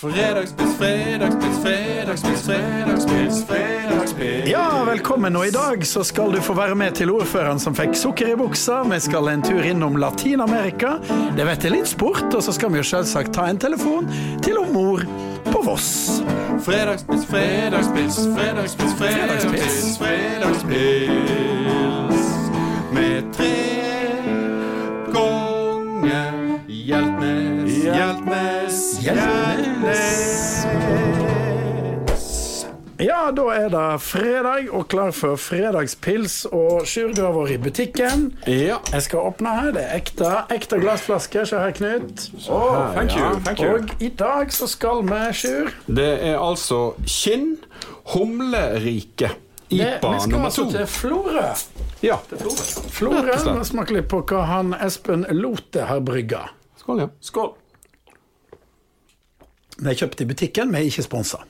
Fredagspils, fredagspils, fredagspils, fredagspils, fredagspils. Ja, velkommen. Og i dag så skal du få være med til ordføreren som fikk sukker i buksa. Vi skal en tur innom Latin-Amerika. Det vet jeg litt sport. Og så skal vi jo selvsagt ta en telefon til mor på Voss. Fredagspils, fredagspils, fredagspils, fredagspils, fredagspils. Med tre ganger Hjeltnes, Hjeltnes, Ja, da er det fredag og klar for fredagspils. Og Sjur, du har vært i butikken. Ja. Jeg skal åpne her. Det er ekte, ekte glassflasker. Se her, Knut. Oh, thank you, thank you. Og i dag så skal vi, Sjur Det er altså Kinn humlerike. IPA det, to. Vi skal altså til Florø. Ja. Florø. Vi smaker litt på hva han Espen Lote har brygga. Skål, ja. Skål. Det er kjøpt i butikken, vi er ikke sponsa.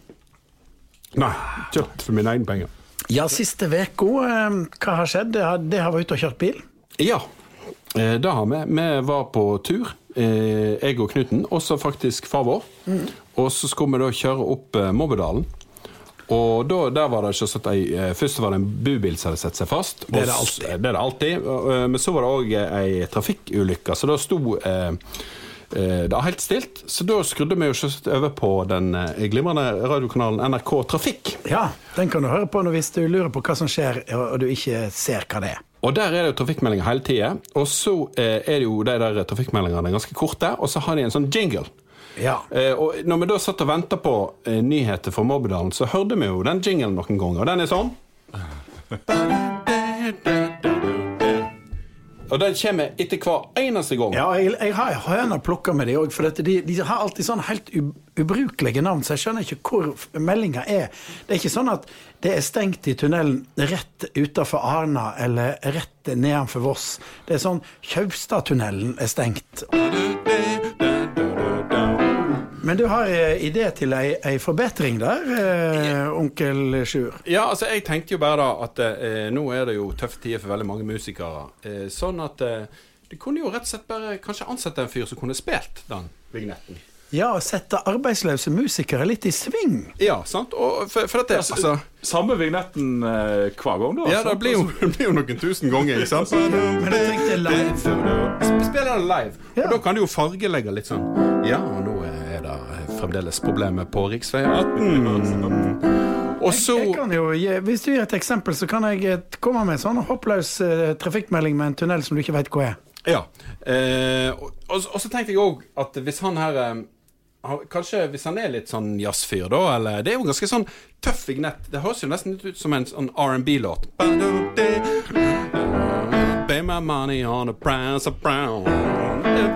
Nei, kjøpt for mine egne penger. Ja, siste uka, eh, hva har skjedd? Det har, det har vært ute og kjørt bil? Ja, eh, det har vi. Vi var på tur, eh, jeg og Knuten, også faktisk far vår. Og så skulle vi da kjøre opp Mobbedalen. Og da, der var det ikke at ei, Først var det en bubil som hadde satt seg fast. Det er det alltid. Det er det alltid. Men så var det òg ei trafikkulykke, så da sto eh, det var helt stilt. Så da skrudde vi jo over på den eh, glimrende radiokanalen NRK Trafikk. Ja, den kan du høre på hvis du lurer på hva som skjer og du ikke ser hva det er. Og der er det jo trafikkmeldinger hele tida. Og så eh, er det jo de der trafikkmeldingene ganske korte, og så har de en sånn jingle. Ja. Eh, og når vi da satt og venta på eh, nyheter fra Mobbedalen, så hørte vi jo den jinglen noen ganger, og den er sånn. Og den kommer etter hver eneste gang. Ja, jeg, jeg har høna plukka med de òg, for dette, de, de har alltid sånn helt u, ubrukelige navn, så jeg skjønner ikke hvor meldinga er. Det er ikke sånn at det er stengt i tunnelen rett utafor Arna eller rett nedenfor Voss. Det er sånn Kjaustadtunnelen er stengt. Men du har eh, idé til ei, ei forbedring der, eh, onkel Sjur? Ja, altså jeg tenkte jo bare da at eh, nå er det jo tøffe tider for veldig mange musikere. Eh, sånn at eh, du kunne jo rett og slett bare kanskje ansette en fyr som kunne spilt den vignetten. Ja, å sette arbeidsløse musikere litt i sving. Ja, sant? Og for, for dette, altså Samme vignetten eh, hver gang, da? Ja, det blir jo, det blir jo noen tusen ganger, ikke sant? Men jeg tenkte live. Spiller den live. Ja. Og da kan du jo fargelegge litt sånn. Ja, og nå fremdeles problemer på rv. 18. Og så Jeg kan jo hvis du gir et eksempel, så kan jeg eh, komme med en sånn håpløs eh, trafikkmelding med en tunnel som du ikke vet hva er. Ja. Eh, og, og, og så tenkte jeg òg at hvis han her eh, Kanskje hvis han er litt sånn jazzfyr, da, eller Det er jo ganske sånn tøff vignett. Det høres jo nesten ut som en sånn R&B-låt. My money on a price of brown.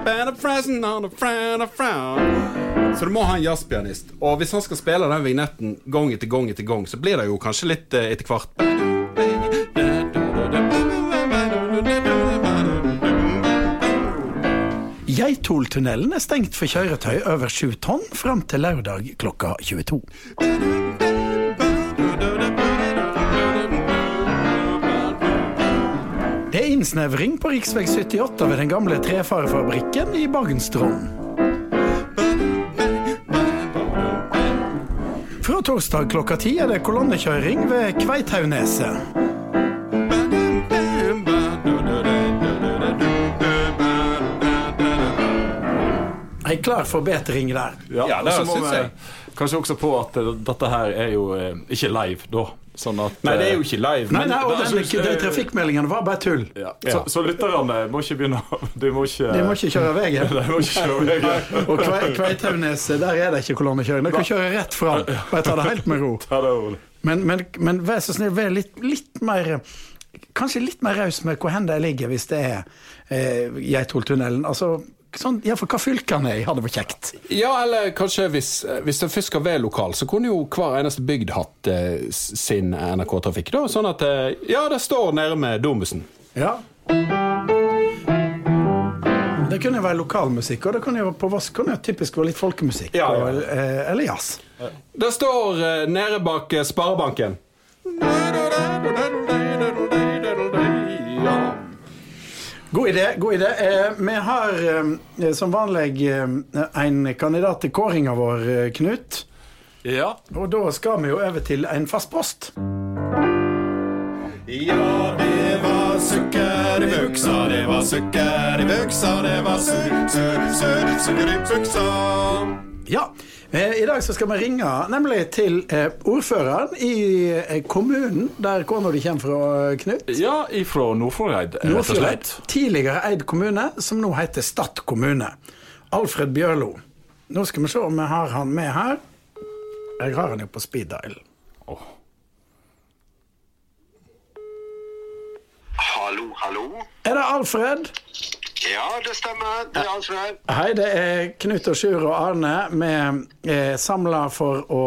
Better present on a frown of frown. Så du må ha en jazzpianist. Og hvis han skal spille den vignetten gang etter gang etter gang, så blir det jo kanskje litt eh, etter hvert. Geitoltunnelen er stengt for kjøretøy over 7 tonn fram til lørdag klokka 22. Det er innsnevring på rv. 78 ved den gamle trefarefabrikken i Bergenstrom. Fra torsdag klokka ti er det kolonnekjøring ved Kveithaugneset. Klar forbedring der. Ja, Ja, det vi jeg. kanskje også på at eh, dette her er jo eh, ikke live, da. Sånn at Nei, det er eh, jo ikke live. Nei, men- nei, og det den, de trafikkmeldingene var bare tull. ja. Ja. Så, så lytterne må ikke begynne De må ikke De må ikke kjøre veien. De må ikke kjøre veien. Og Kveithaugneset, der er det ikke kolonnekjøring. Dere kan kjøre rett fram. Bare ta det helt med ro. Ta det rolig. Men, men, men vær så snill, vær litt, litt mer Kanskje litt mer raus med hvor hen de ligger, hvis det er eh, Geitholtunnelen. Altså, sånn, ja, for hva fylke han er i, hadde vært kjekt. Ja, eller kanskje hvis, hvis det først skal være lokal, så kunne jo hver eneste bygd hatt eh, sin NRK-trafikk. da, Sånn at eh, Ja, det står nærme Domusen. Ja. Det kunne jo være lokalmusikk, og det kunne jo på Voss kunne jo typisk være litt folkemusikk. Ja, ja. Og, eh, eller jazz. Det står eh, nede bak Sparebanken. Da, da, da, da, Ja. God idé. god idé. Eh, vi har eh, som vanlig eh, en kandidat til kåringa vår, eh, Knut. Ja. Og da skal vi jo over til en fast post. Ja, det var sukker i buksa, det var sukker i buksa, det var sukker, sukker, sukker, sukker i buksa. Ja, I dag så skal vi ringe nemlig til eh, ordføreren i eh, kommunen der hvor du kommer fra, Knut. ja, ifra Nordfjordeid, rett og slett. Tidligere eid kommune, som nå heter Stad kommune. Alfred Bjørlo. Nå skal vi se om vi har han med her. Jeg har han jo på speed dial. Oh. Hallo, hallo. Er det Alfred? Ja, det stemmer. Det er Alfred. Hei, det er Knut og Sjur og Arne. Vi er samla for å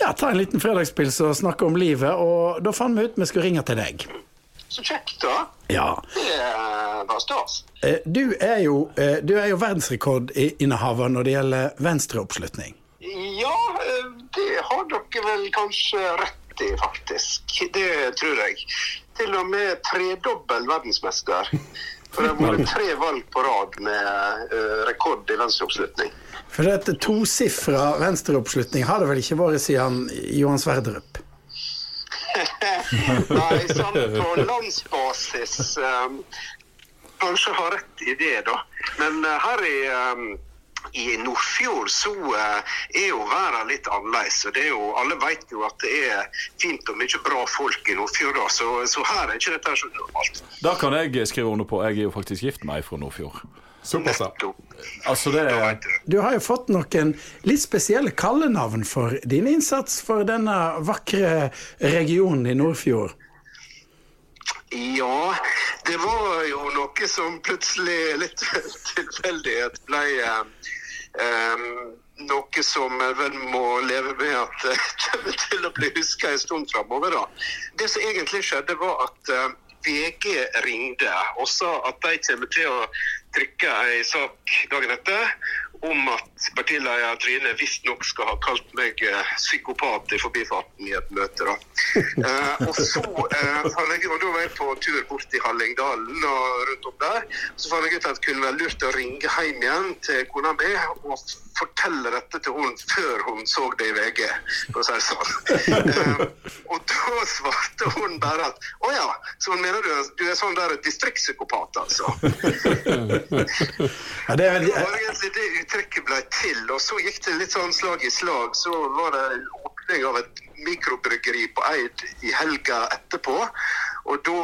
ja, ta en liten fredagspils og snakke om livet. Og da fant vi ut vi skulle ringe til deg. Så kjekt, da. Ja. Det eh, var stas. Eh, Du er jo, eh, du er jo verdensrekordinnehaver når det gjelder venstreoppslutning. Ja, eh, det har dere vel kanskje rett i, faktisk. Det tror jeg. Til og med tredobbel verdensmester. For det har vært tre valg på rad med uh, rekord i venstreoppslutning. For dette tosifra venstreoppslutning har det vel ikke vært siden Johan Sverdrup? Nei, sånn på landsbasis um, Kanskje har rett i det, da. Men uh, her i, um, i Nordfjord så eh, er jo verden litt annerledes. og det er jo, Alle vet jo at det er fint og mye bra folk i Nordfjord, da, så, så her er ikke dette så normalt. Da kan jeg skrive under på. Jeg er jo faktisk gift med ei fra Nordfjord. Såpass, Altså, det er du. Du har jo fått noen litt spesielle kallenavn for din innsats for denne vakre regionen i Nordfjord. Ja, det var jo noe som plutselig litt tilfeldighet ble eh, noe som jeg vel må leve med at eh, kommer til å bli huska en stund framover. da. Det som egentlig skjedde, var at eh, VG ringte og sa at de kommer til å trykke en sak dagen etter om at partileder Trine visstnok skal ha kalt meg eh, psykopat i forbifarten i et møte. da. Eh, og så eh, jeg, og da var jeg på tur bort til Hallingdalen og rundt om der. Så fant jeg ut at det kunne være lurt å ringe hjem igjen til kona mi og fortelle dette til hun før hun så det i VG, for å si det sånn. Eh, og da svarte hun bare at å ja, så mener du du er sånn der distriktspsykopat, altså. Ja, det er veldig... Det uttrykket ble til, og så gikk det litt sånn slag i slag. Så var det åpning av et mikrobryggeri på Eid i helga etterpå. Og da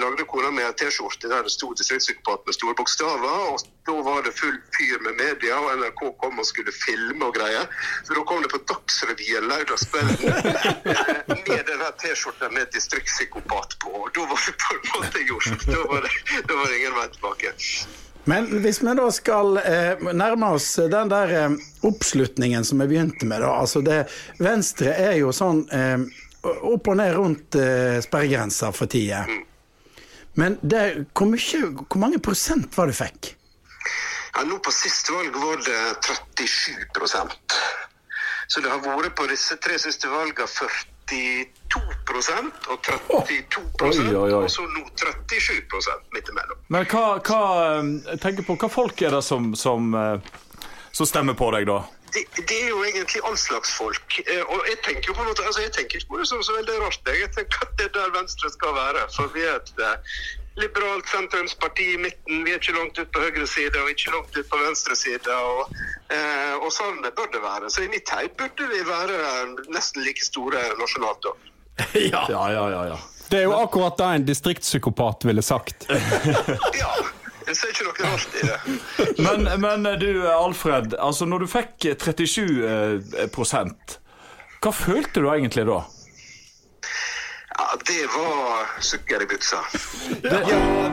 lagde kona mi en T-skjorte der det sto 'distriktspsykopat' med store bokstaver. Og da var det full fyr med media, og NRK kom og skulle filme og greier. Så da kom det på Dagsrevyen lørdagskvelden med den her T-skjorta med 'distriktspsykopat' på. Og da var det på en måte gjort. Da var det, da var det ingen vei tilbake. Men hvis vi da skal eh, nærme oss den der eh, oppslutningen som vi begynte med, da. Altså det, Venstre er jo sånn eh, opp og ned rundt eh, sperregrensa for tida. Men det, hvor, mye, hvor mange prosent var det fikk? Ja, nå på siste valg var det 37% Så det har vært på disse tre siste valgene 42 og 32 Oi, oi, oi. og så nå 37% midt imellom. Men hva, hva Jeg tenker på hva folk er det som, som, eh, som stemmer på deg, da? Det, det er jo egentlig all slags folk. Eh, Og jeg tenker jo på måte, altså jeg tenker ikke på det som så veldig rart. Jeg tenker at det er der Venstre skal være. For vi er et eh, liberalt sentrumsparti i midten. Vi er ikke langt ut på høyre side og ikke langt ut på venstre side. Og, eh, og sånn bør det være. Så i mitt hei burde vi være nesten like store nasjonalt òg. Ja, ja, ja. ja. Det er jo akkurat det en distriktspsykopat ville sagt. Ja. Jeg ser ikke noe rart i det. Men, men du, Alfred. Altså, når du fikk 37 eh, prosent, hva følte du egentlig da? Ja, det var sukker i buksa. Ja,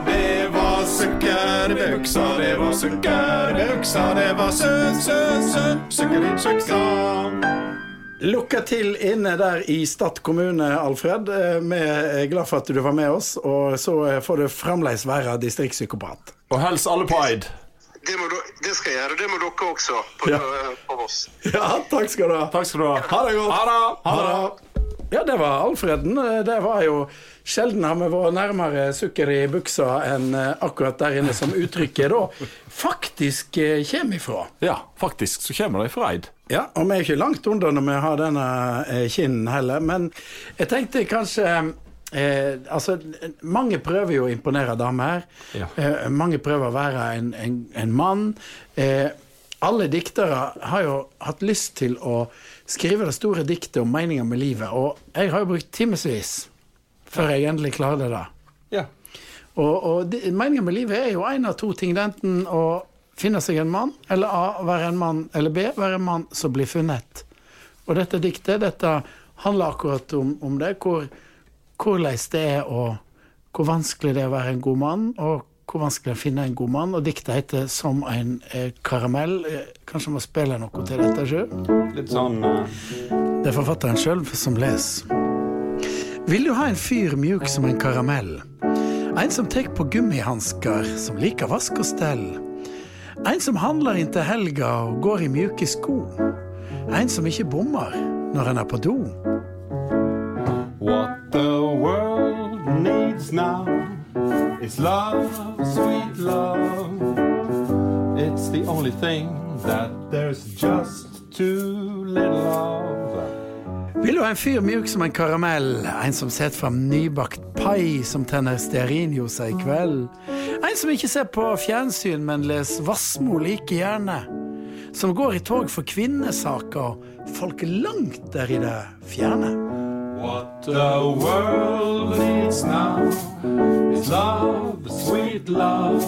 det var sukker i buksa, det var sukker i buksa, det var søt, søt, søt, sukker i buksa. Lukka til inne der i Stad kommune, Alfred. Eh, Vi er glad for at du var med oss, og så eh, får du fremdeles være distriktspsykopat. Og helst alle på Eid. Det, må, du- det skal jeg gjøre. Det må dere også på, Ja. på Voss. Ja, takk skal du ha. Takk skal du ha. Ha det godt. Ha det. Ha det. Ja, det var Alfreden. Det var jo Sjelden har vi vært nærmere sukker i buksa enn eh, akkurat der inne, som uttrykket da faktisk eh, kommer ifra. Ja, faktisk så kommer det fra Eid. Ja, og vi er ikke langt under når vi har denne eh, kinnen heller, men jeg tenkte kanskje eh, Altså, mange prøver jo å imponere damer. Ja. Eh, mange prøver å være en, en, en mann. Eh, alle diktere har jo hatt lyst til å skrive det store diktet om meninga med livet, og jeg har jo brukt timevis før jeg endelig klarer det. Ja. Og, og meninga med livet er jo en av to ting. Det er enten å finne seg en mann, eller A. være en mann, eller B. være en mann som blir funnet. Og dette diktet dette handler akkurat om, om det. Hvor, hvordan det er å Hvor vanskelig det er å være en god mann, og hvor vanskelig å finne en god mann. Og diktet heter 'Som en eh, karamell'. Eh, kanskje må spille noe til dette sjøl? Litt sånn uh... Det er forfatteren sjøl som leser. Vil du ha en fyr mjuk som en karamell? En som tek på gummihansker, som liker vask og stell? En som handler inntil helga og går i mjuke sko? En som ikke bommer når en er på do? What the world needs now is love, sweet love. It's the only thing that there's just too little of. Vil du ha en fyr mjuk som en karamell? En som setter fram nybakt pai som tenner stearinljosa i kveld? En som ikke ser på fjernsyn, men leser Vassmo like gjerne? Som går i tog for kvinnesaker, folk langt der i det fjerne? What the world needs now is love, sweet love.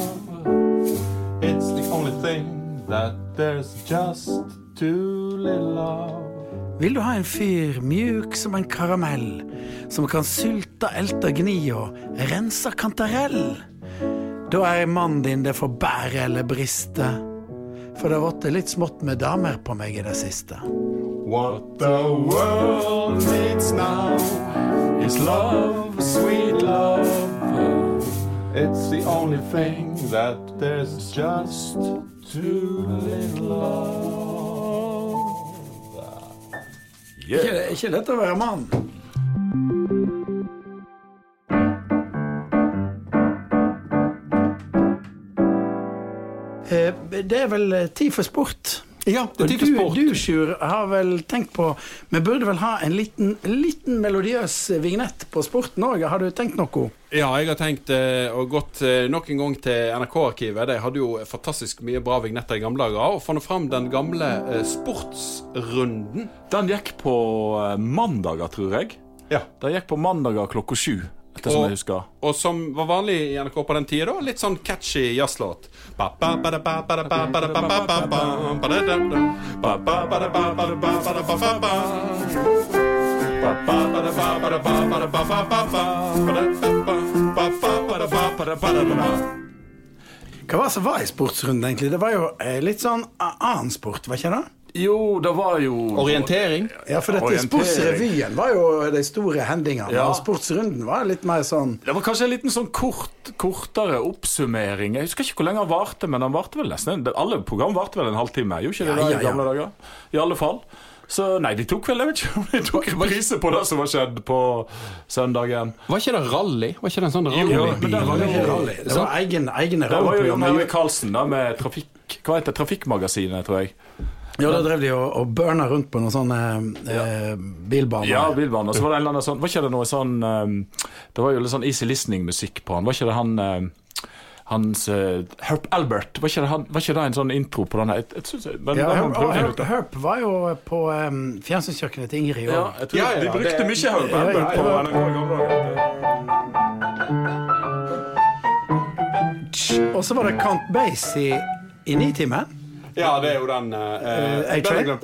It's the only thing that there's just too little of. Vil du ha en fyr mjuk som en karamell, som kan sylte, elte, gni og rense kantarell? Da er mannen din det får bære eller briste, for det har blitt litt smått med damer på meg i det siste. What the world needs now is love, sweet love. It's the only thing that there's just too little of. Ikke, ikke lett å være mann. Eh, Det er vel tid for sport. Ja, det er du, sport. Du, Sjur, har vel tenkt på Vi burde vel ha en liten, liten melodiøs vignett på sporten òg. Har du tenkt noe? Ja, jeg har tenkt eh, og gått eh, nok en gang til NRK-arkivet. De hadde jo fantastisk mye bra vignetter i gamle dager. Og funnet fram den gamle eh, sportsrunden. Den gikk på eh, mandager, tror jeg. Ja. Den gikk på mandager klokka sju, etter som Og- jeg husker. Og som var vanlig i NRK på den tida, litt sånn catchy jazzlåt. Hva var det som var i sportsrunden, egentlig? Det var jo eh, litt sånn annen sport, var ikke det? Jo, det var jo Orientering. Ja, for dette Sportsrevyen var jo de store hendingene, Ja. og sportsrunden var litt mer sånn Det var kanskje en liten sånn kort, kortere oppsummering. Jeg husker ikke hvor lenge han varte, men han varte vel nesten Alle program varte vel en halvtime, gjorde ikke det Ja, ja, i ja. gamle dager? I alle fall. Så nei, de tok vel Jeg vet ikke om de tok reprise på det som var skjedd på søndagen. Var ikke det rally? Var ikke det en sånn rally? Jo, men det var jo- ikke rally. Det var egen, egne Det var jo Jon rallyprogram. Karlsen da med trafikk Hva heter? Trafikkmagasinet, tror jeg. Ja, da drev de og, og burna rundt på noen sånne eh, bilbaner. Ja, bilbaner. Og så var det en eller annen sånn Var ikke det noe sånn um, Det var jo litt sånn easy listening-musikk på han. Var ikke det han um, hans uh, Herp Albert, var ikke, det han, var ikke det en sånn intro på den her? Jeg, jeg men Ja, Herp, Herp. Herp var jo på um, fjernsynskjøkkenet til Ingrid. Ja, jeg Ja, ja, De ja, brukte det- mye Herp Ja, ja, Albert på ja. NRK i. Og så var det Count Basie i, i Nitimen. Ja, det er jo den uh, A-Train? Eh,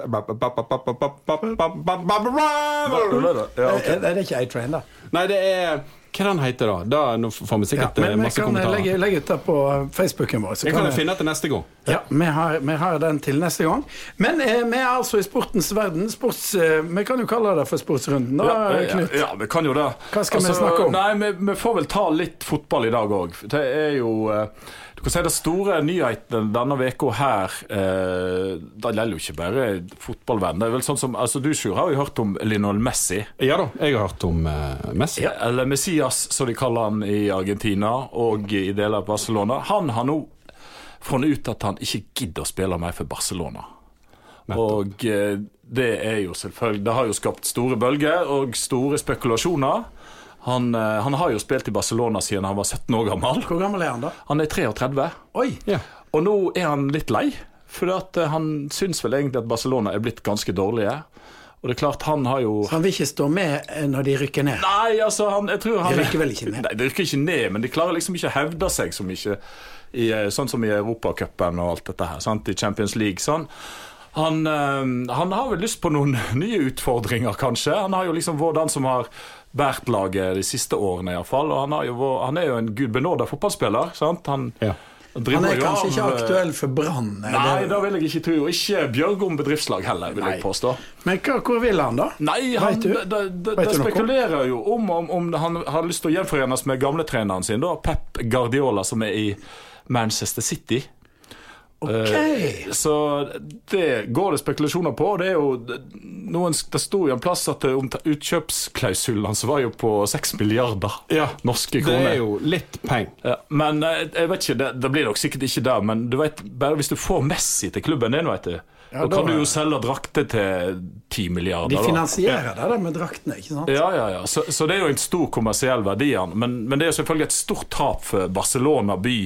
Det er ikke A-Train, da. Nei, det er Hva den heter da? Da nå får vi sikkert ja, men vi masse kan kommentarer. legge, legge ut det på Facebooken vår. Så Jeg kan kan jeg finne til neste gang. Ja, vi har, vi har den til neste gang. Men eh, vi er altså i sportens verden. Sports, eh, vi kan jo kalle det for sportsrunden, da, Ja, ja, Knut. ja, vi kan jo det. Altså, Hva skal vi snakke om? Nei, vi, vi får vel ta litt fotball i dag òg. Det er jo eh, Du kan si Det store nyheten denne uka her eh, Det gjelder jo ikke bare fotballvenn. Det er vel sånn som, altså Du Sjur, har jo hørt om Lionel Messi. Ja da, jeg har hørt om eh, Messi. Eller Messias, som de kaller han i Argentina og i deler av Barcelona. Han har nå funnet ut at han ikke gidder å spille mer for Barcelona. Og eh, det er jo selvfølgelig Det har jo skapt store bølger og store spekulasjoner. Han, eh, han har jo spilt i Barcelona siden han var 17 år gammel. Hvor gammel er han, da? Han er 33. Oi! Ja. Og nå er han litt lei, for eh, han syns vel egentlig at Barcelona er blitt ganske dårlige. Og det er klart, han har jo Så han vil ikke stå med eh, når de rykker ned? Nei, altså, han, jeg tror han De rykker vel ikke ned? Nei, de rykker ikke ned, men de klarer liksom ikke å hevde seg så mye, i, eh, sånn som i Europacupen og alt dette her, sant? i Champions League. Sånn. Han, eh, han har vel lyst på noen nye utfordringer, kanskje. Han har jo liksom vært den som har båret laget de siste årene, iallfall. Og han, har jo, vært- han er jo en gudbenåda fotballspiller. sant? Han, Ja. Han er kanskje ikke eh, aktuell for Brann? Nei, det- vil jeg ikke tro. Ikke Bjørgom bedriftslag heller, vil jeg påstå. Men hva, hvor vil han, da? Nei, han, det, det, det, spekulerer jo om, om, om han har lyst til å gjenforenes med gamletreneren sin, da, Pep Guardiola, som er i Manchester City. Ok. Uh, Så det går det spekulasjoner på. Det er jo noen, det sto jo en plass at om utkjøpsklausulen hans var jo på seks milliarder norske kroner. Det er jo litt penger. Ja, men eh, jeg vet ikke, det, det blir nok sikkert ikke det. Men du vet, bare hvis du får Messi til klubben din, vet du, Ja, da da kan du jo selge drakter til ti milliarder. De da. finansierer det med draktene, ikke sant? Ja, ja, ja. Så, så det er jo en stor kommersiell verdi. Men, men det er jo selvfølgelig et stort tap for Barcelona by.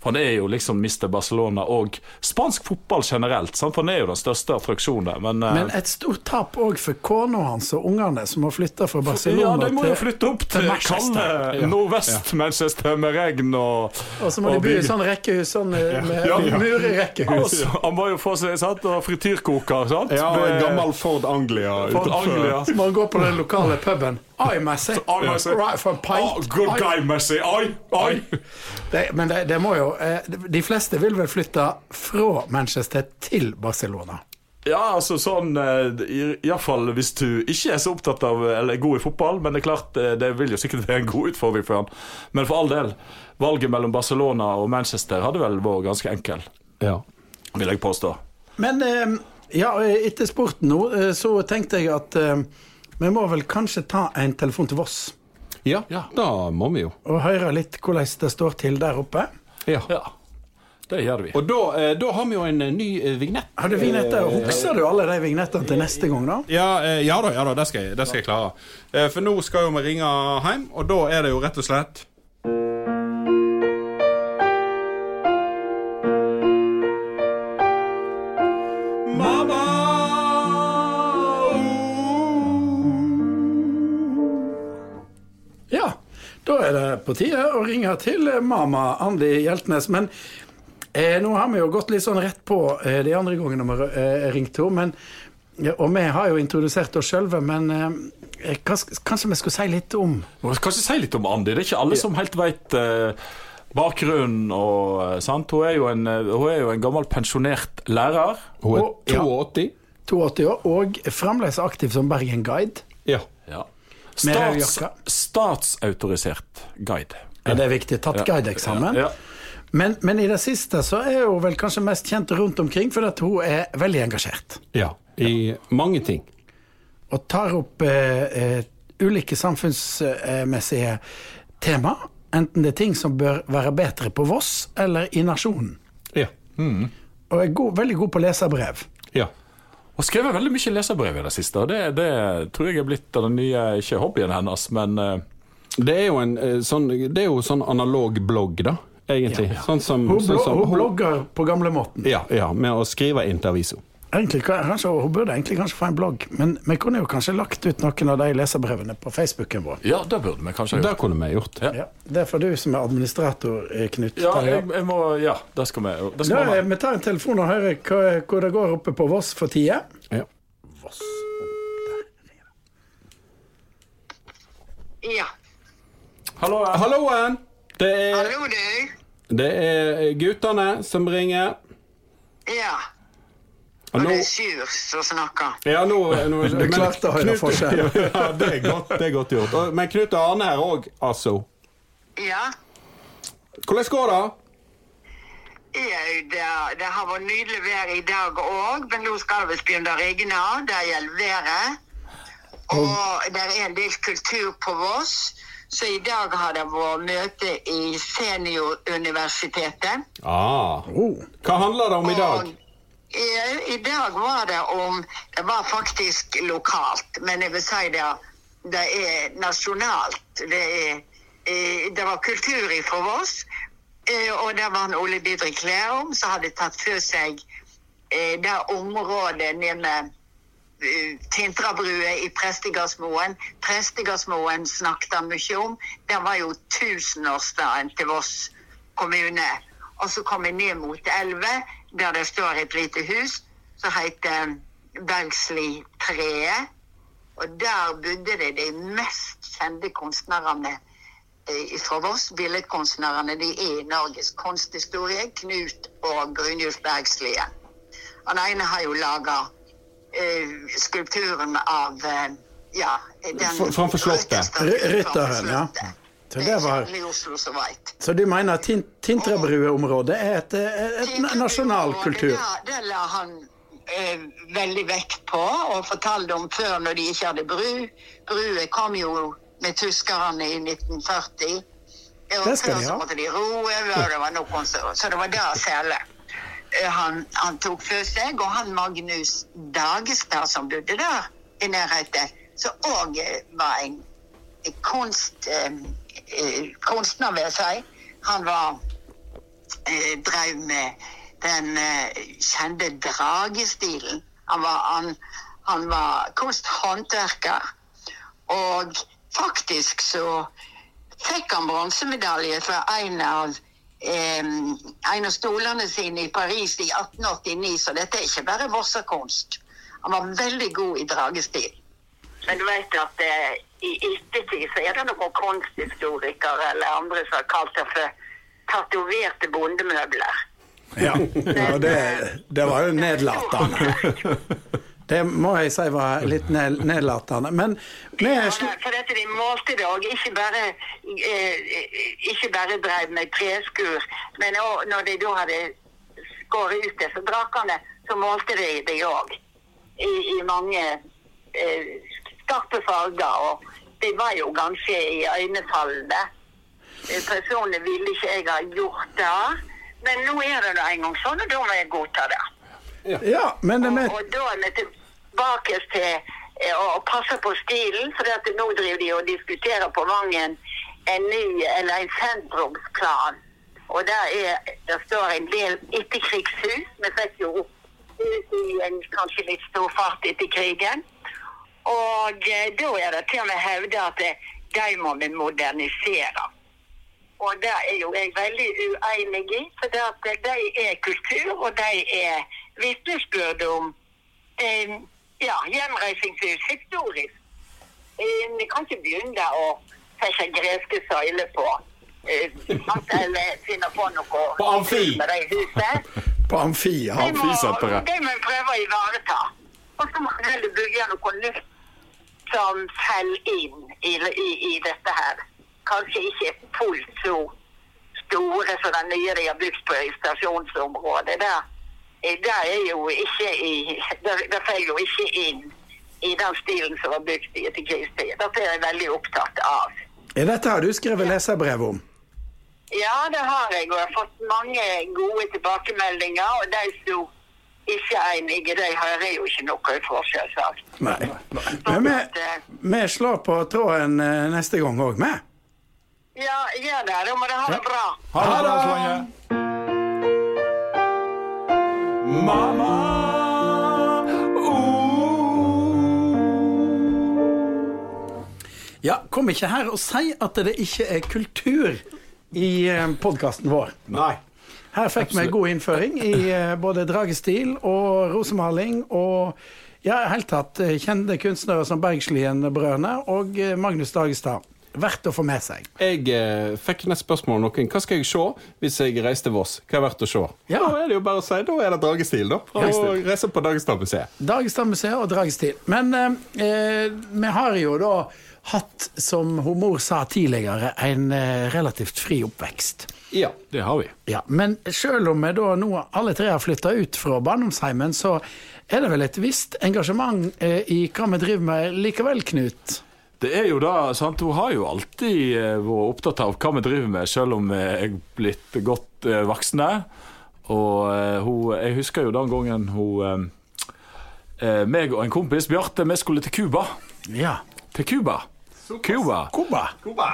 For han er jo liksom mister Barcelona og spansk fotball generelt. Sant? For han er jo den største attraksjonen der. Men, eh, Men et stort tap òg for kona hans og ungene, som må flytte fra Barcelona ja, de må jo flytte opp til, til kalde nordvest-Manchester med regn og Og så må de og bo i sånn rekkehus, sånn eh, med Ja, ja. murrekkehus. Altså, han må jo få seg sant? og frityrkoker, sant? Ja, og en gammel Ford Anglia Ford. Anglia. Så må han på den lokale puben. Oi, Messi. Right for a Oh, good Oi. guy, Messi. Oi, oi. Det, men det, det må jo eh, De fleste vil vel flytte fra Manchester til Barcelona. Ja, altså sånn eh, Iallfall hvis du ikke er så opptatt av Eller er god i fotball, men det er klart eh, det vil jo sikkert være en god utfordring for han. Men for all del, valget mellom Barcelona og Manchester hadde vel vært ganske enkel, Ja. vil jeg påstå. Men eh, ja, etter sporten nå, eh, så tenkte jeg at eh, vi må vel kanskje ta en telefon til Voss ja, Ja. da må vi jo. og høre litt hvordan det står til der oppe. Ja. Ja, det gjør vi. Og da, eh, da har vi jo en eh, ny eh, vignett. Har du vignetter? Husker du alle de vignettene til neste gang, da? Ja, eh, ja da, ja da, det skal, jeg, det skal jeg klare. Eh, For nå skal jo vi ringe hjem, og da er det jo rett og slett på tide å ringe til mamma Andi Hjeltnes. Men eh, nå har vi jo gått litt sånn rett på eh, de andre gangene vi har eh, ringt henne. Ja, og vi har jo introdusert oss sjølve, men eh, kanskje, kanskje vi skulle si litt om kanskje si litt om Andi. Det er ikke alle som helt veit bakgrunnen og eh, sant? Hun er, jo en, eh, hun er jo en gammel pensjonert lærer. Hun er 82. ja. 82. 82 år, og fremdeles aktiv som Bergen Guide. Ja. Ja. Stats, statsautorisert guide. Ja, det er viktig. Tatt Ja. guideeksamen. Ja. Men, men i det siste så er hun vel kanskje mest kjent rundt omkring fordi at hun er veldig engasjert. ja. I mange ting. Og tar opp eh, eh, ulike samfunnsmessige tema. Enten det er ting som bør være bedre på Voss eller i nasjonen. Ja. Og er god, veldig god på leserbrev. ja. Har skrevet veldig mye leserbrev i det siste, og det, det tror jeg er blitt av den nye ikke hobbyen hennes, men eh, Det er jo en eh, sånn Det er jo sånn analog blogg, da, egentlig. Sånn som, Hun, sånn som hun blogger på gamlemåten. Ja, ja, med å skrive avisa. Egentlig, kanskje, hun burde egentlig kanskje få en blogg, men vi kunne jo kanskje lagt ut noen av de leserbrevene på Facebooken vår. ja, det burde vi kanskje gjort. Det gjort. kunne vi gjort. Ja. Ja, det er for du som er administrator, eh, Knut. Ja, jeg, jeg må, ja, det skal vi. Det skal vi. eh, vi tar en telefon og hører hva, hvor det går oppe på Voss for tida. Ja. Ja. Hallo. Halloen! Det er, Hallo, du. det er guttene som ringer. Ja. Og nå det er Sjur som snakker. ja, nå, nå Du klarte å høre forskjell. Ja, det er godt, det er godt gjort. Og- Men Knut og Arne her òg, altså. Ja. Hvordan går det? Ja, det, det har vært nydelig vær i dag òg, men nå skal det visst begynne å regne. Det gjelder været. Og det er en del kultur på Voss. Så i dag har det vært møte i Senioruniversitetet. Ah. Oh. Hva handler det om i dag? Og i, I dag var det om Det var faktisk lokalt, men jeg vil si det, det er nasjonalt. Det, er, eh, det var kultur fra Voss, eh, og det var en Ole Didrik Lærum som hadde tatt for seg eh, det området nede med eh, Tintrabrua i Prestegardsmoen. Prestegardsmoen snakket han mye om. Det var jo tusenårsdagen til Voss kommune. Og så kom jeg ned mot elva, der det står et lite hus som heter Bergsli-treet. Og der bodde det de mest kjente kunstnerne eh, fra Voss. Billedkunstnerne de er i Norges kunsthistorie. Knut og Brynjulf Bergslie. Han ene har jo laga uh, skulpturen av uh, ja, den framfor slottet. Rytteren, ja. Så Det det var- kjent i Oslo som veit. Så du mener at Tin- Tintrabrua-området er et, et, et nasjonal kultur? Det, det la han eh, veldig vekt på, og fortalte om før når de ikke hadde bru. Brua kom jo med tyskerne i 1940. Og Det skal før de så måtte de roe, og det var noen som Så det var der særlig. Eh, Han, han tok først seg, og han Magnus Dagestad som bodde der i nærheten, som òg var en kunst, eh, eh, kunstner, vil jeg si. Han var eh, drev med den eh, kjente dragestilen. Han var, han, han var kunsthåndverker. Og faktisk så fikk han bronsemedalje fra en av eh, en av stolene sine i Paris i 1889, så dette er ikke bare vossakunst. Han var veldig god i dragestil. Men du vet at eh, i ettertid så er det noen kunsthistorikere eller andre som har kalt det for tatoverte bondemøbler. Ja, og det, det var jo nedlatende. Det må jeg si var litt nedlatende. Men Ja, for dette de målte det òg, ikke bare, eh, ikke bare drev med treskur, men også når de da hadde skåret ut disse drakene, så målte de det òg. I, I mange eh, skarpe farger, og de var jo ganske iøynefallende. Eh, Personlig ville ikke jeg ha gjort det, men nå er det nå en gang sånn, og da må jeg godta det. Ja, men det Og, da er vi tilbake til eh, å passe på stilen, for at nå driver de og diskuterer på Vangen en ny, eller en sentrumsplan. Og der er, der står en del etterkrigshus. Vi fikk jo hus i en kanskje litt stor fart etter krigen. Og eh, da er det til og med hevdet at eh, de må vi modernisere. Og det er jo jeg veldig uenig i, for det at de er kultur, og de er vitnesbyrd om eh, ja, gjenreisingshus historisk. Eh, Vi kan ikke begynne å sette greske søyler på. eh, eller finne på noe På amfi. med de husene. på Amfi, Amfisenteret. de må vi prøve å ivareta. Og så må vi heller bygge noe nytt som faller inn i, i, i dette her. Kanskje ikke fullt så store som den nye de har bygd på i stasjonsområdet. Der, eh, der er jo ikke i Der, der faller jo ikke inn i den stilen som var bygd i etterkrigstid. Dette er jeg veldig opptatt av. Er Dette har du skrevet leserbrev om. Ja, det har jeg, og jeg har fått mange gode tilbakemeldinger. Og de som ikke enige, de hører jo ikke noe fra, selvsagt. Nei. Nei. Men vi, vi slår på tråden eh, neste gang òg, vi. Ja, gjør det. Da må dere ha det bra. Ha det bra Mamma, oh. Ja, kom ikke her og si at det ikke er kultur i podkasten vår. Nei. Her fikk vi god innføring i eh, både dragestil og rosemaling og ja, i hele tatt eh, kjente kunstnere som Bergslien-brødrene og eh, Magnus Dagestad. verdt å få med seg. Jeg eh, fikk nett spørsmål om noen. Hva skal jeg se hvis jeg reiser til Voss? Hva er verdt å se? Ja. Da er det jo bare å si da er det Dragestil, da. Og reise på Dagestadmuseet. Dagestadmuseet og Dragestil. Men eh, eh, vi har jo da hatt, som hun mor sa tidligere, en eh, relativt fri oppvekst. Ja. Det har vi. Ja, Men selv om vi da nå alle tre har flytta ut fra barndomsheimen, så er det vel et visst engasjement eh, i hva vi driver med likevel, Knut? Det er jo da, sant, Hun har jo alltid eh, vært opptatt av hva vi driver med, selv om vi er blitt godt eh, voksne. Og eh, hun, jeg husker jo den gangen hun meg og en kompis, Bjarte, vi skulle til Cuba. Ja. Til Cuba. Cuba. Cuba.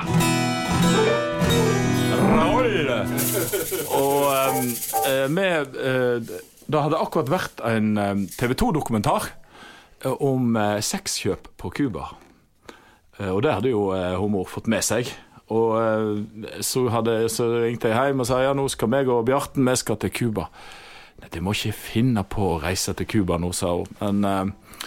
Raoul! Og um, eh, vi eh, Det hadde akkurat vært en TV 2-dokumentar om eh, sexkjøp på Cuba. Eh, og det hadde jo humor fått med seg. Og eh, så, hadde, så ringte jeg hjem og sa ja, nå skal meg og Bjarten vi skal til Cuba. Nei, de må ikke finne på å reise til Cuba nå, sa hun. Men uh,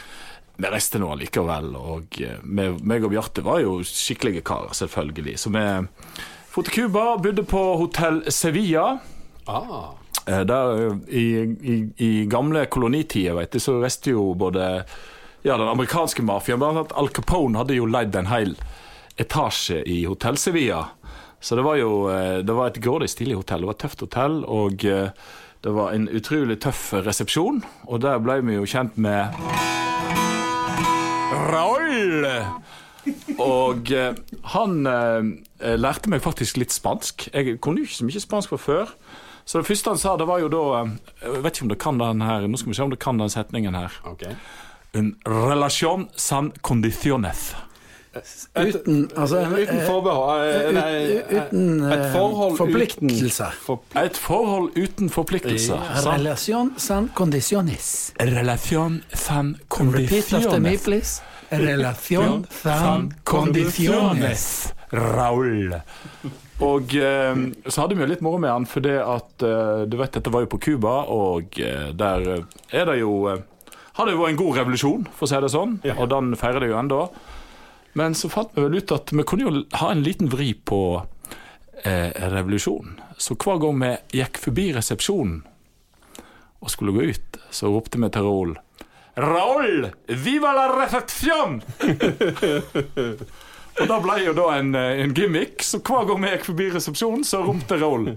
vi reiste nå allikevel. Og uh, meg og Bjarte var jo skikkelige karer, selvfølgelig. Så vi dro til Cuba, bodde på hotell Sevilla. Ah. Eh, Der, i, i, I gamle kolonitider vet du, så reiste jo både ja, den amerikanske mafiaen Blant annet Al Capone hadde jo leid en hel etasje i Hotell Sevilla. Så det var jo eh, det var et grådig stilig hotell. Det var et tøft hotell, og eh, det var en utrolig tøff resepsjon. Og der ble vi jo kjent med Raoul! Og eh, han eh, lærte meg faktisk litt spansk. Jeg kunne jo ikke så mye spansk fra før. Så det første han sa, det var jo da eh, Jeg vet ikke om det kan den her Nå skal vi se om det kan den setningen her. Okay. En relasjon san condiciones. Uten altså, Uten eh, forbehold eh, nei, uten, Et forhold forpliktelse. uten forpl- Et forhold uten forpliktelse. sant? Relación san condiciones. Relasjon san Repeat after me, condiciones. please. Relación san condiciones. Raul. Og eh, så hadde vi jo litt moro med han, for det at eh, du vet, dette var jo på Cuba, og eh, der eh, er det jo eh, Har det jo vært en god revolusjon, for å si det sånn, og den feirer det jo ennå. Men så fant vi vel ut at vi kunne jo ha en liten vri på eh, revolusjonen. Så hver gang vi gikk forbi resepsjonen og skulle gå ut, så ropte vi til Raoul Raoul! Viva la recepción! Og da ble jo da en, eh, en gimmick, så hver gang vi gikk forbi resepsjonen, så ropte Raúl.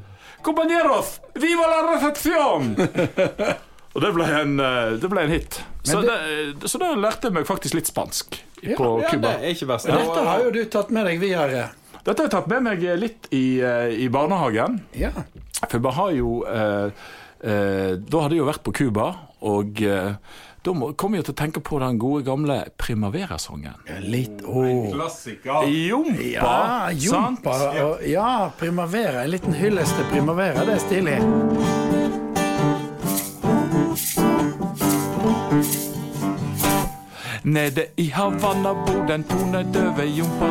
Compañeros, viva la recepción! Og det ble en, eh, det ble en hit. Så, det, så da lærte jeg meg faktisk litt spansk på Ja, på Cuba. Ja, det. Dette har jo du tatt med deg videre. Dette har jeg tatt med meg litt i, eh, i barnehagen. Ja. For vi har jo eh, eh, Da hadde jeg jo vært på Cuba, og eh, da kommer jeg til å tenke på den gode gamle Primavera-sangen. Litt Å. Klassiker. Jompa! Ja. Jompa. Ja, Primavera. En liten hyllest til Primavera. Det er stilig. Nede i Havanna bor den tonedøve Jompa.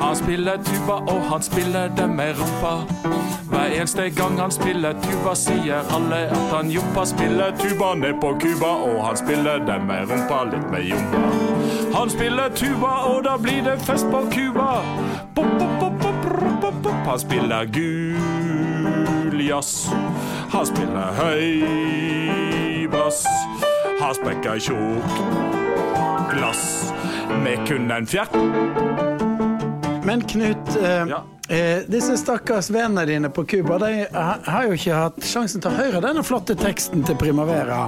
Han spiller tuba, og han spiller det med rumpa. Hver eneste gang han spiller tuba, sier alle at han Jompa spiller tuba ned på Cuba, og han spiller det med rumpa, litt med Jompa. Han spiller tuba, og da blir det fest på Cuba. Han spiller gul jazz. Han spiller høy bass. Han sprekker tjukk glass med kun en fjert. Men Knut, eh, Ja. Eh, disse stakkars vennene dine på Cuba de har jo ikke hatt sjansen til å høre denne flotte teksten til Primavera.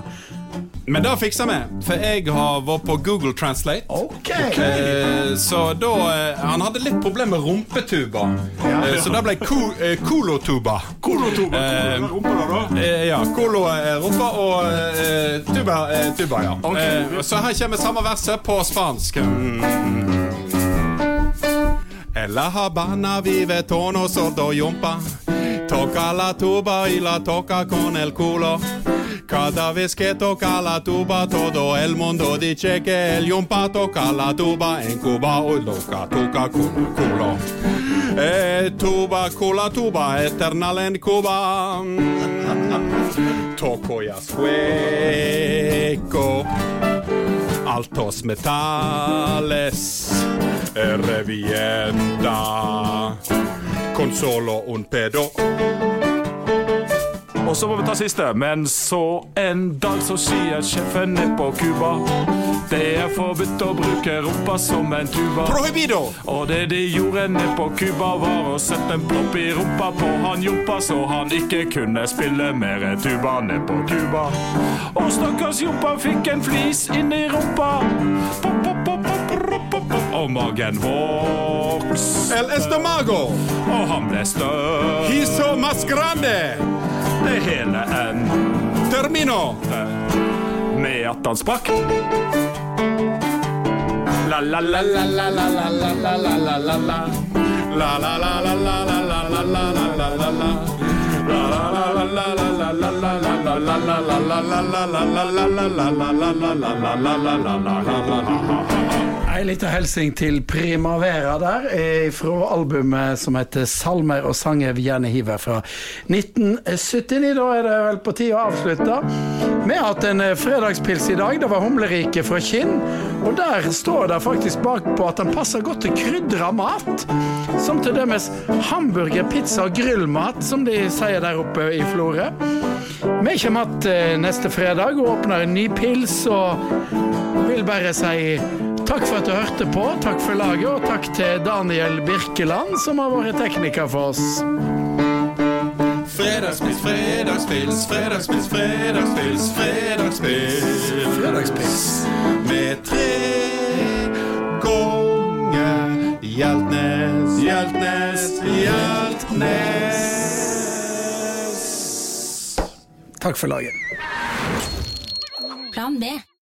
Men det fikser vi, for jeg har vært på Google Translate. OK! Eh, så da eh, Han hadde litt problemer med rumpetuba, eh, så det ble ko, eh, kolotuba. Kolotuba, Eh, rumpa da. Eh, ja, kolo er rumpa, og tuba er tuba, ja. Okay. Så her kommer samme verset på spansk. En la Habana vive tono sordo yumpa. Toca la tuba y la toca con el culo. Cada vez que toca la tuba, todo el mundo dice que el yumpa toca la tuba en Cuba o loca toca culo. Eh, tuba, cula, tuba, eternal en Cuba. Toco ya sueco. Altos metales, revienta, con solo un pedo. Og så må vi ta siste. Men så en dag så sier sjefen ned på Cuba Det er forbudt å bruke rumpa som en tuba. Prohibido! Og det de gjorde ned på Cuba, var å sette en plopp i rumpa på han Jompa, så han ikke kunne spille mer tuba ned på Cuba. Og stakkars Jompa fikk en flis inn i rumpa. Pop, pop. Og magen vokste. El estomago, Og han ble større. hiso mas grande, Det hele en termino. med at han sprakk. La la la la la la la la la la la la la. La la la la la la la la la la la la la. La la la Ei lita hilsen til Primavera der, eh, fra albumet som heter 'Salmer og sanger vi gjerne hiver' fra 1979. Da er det vel på tide å avslutte. Vi har hatt en eh, fredagspils i dag. Det var humlerike fra Kinn. Og der står det faktisk bakpå at den passer godt til krydra mat. Som til dømes hamburger, pizza og grillmat, som de sier der oppe i Florø. Vi kommer igjen neste fredag og åpner en ny pils og vil bare si takk for at du hørte på, takk for laget, og takk til Daniel Birkeland, som har vært tekniker for oss. Fredagspils, fredagspils, fredagspils, fredagspils, fredagspils. Fredagspils. Med tre ganger Hjeltnes, Hjeltnes, Hjeltnes. Takk for laget. Plan B.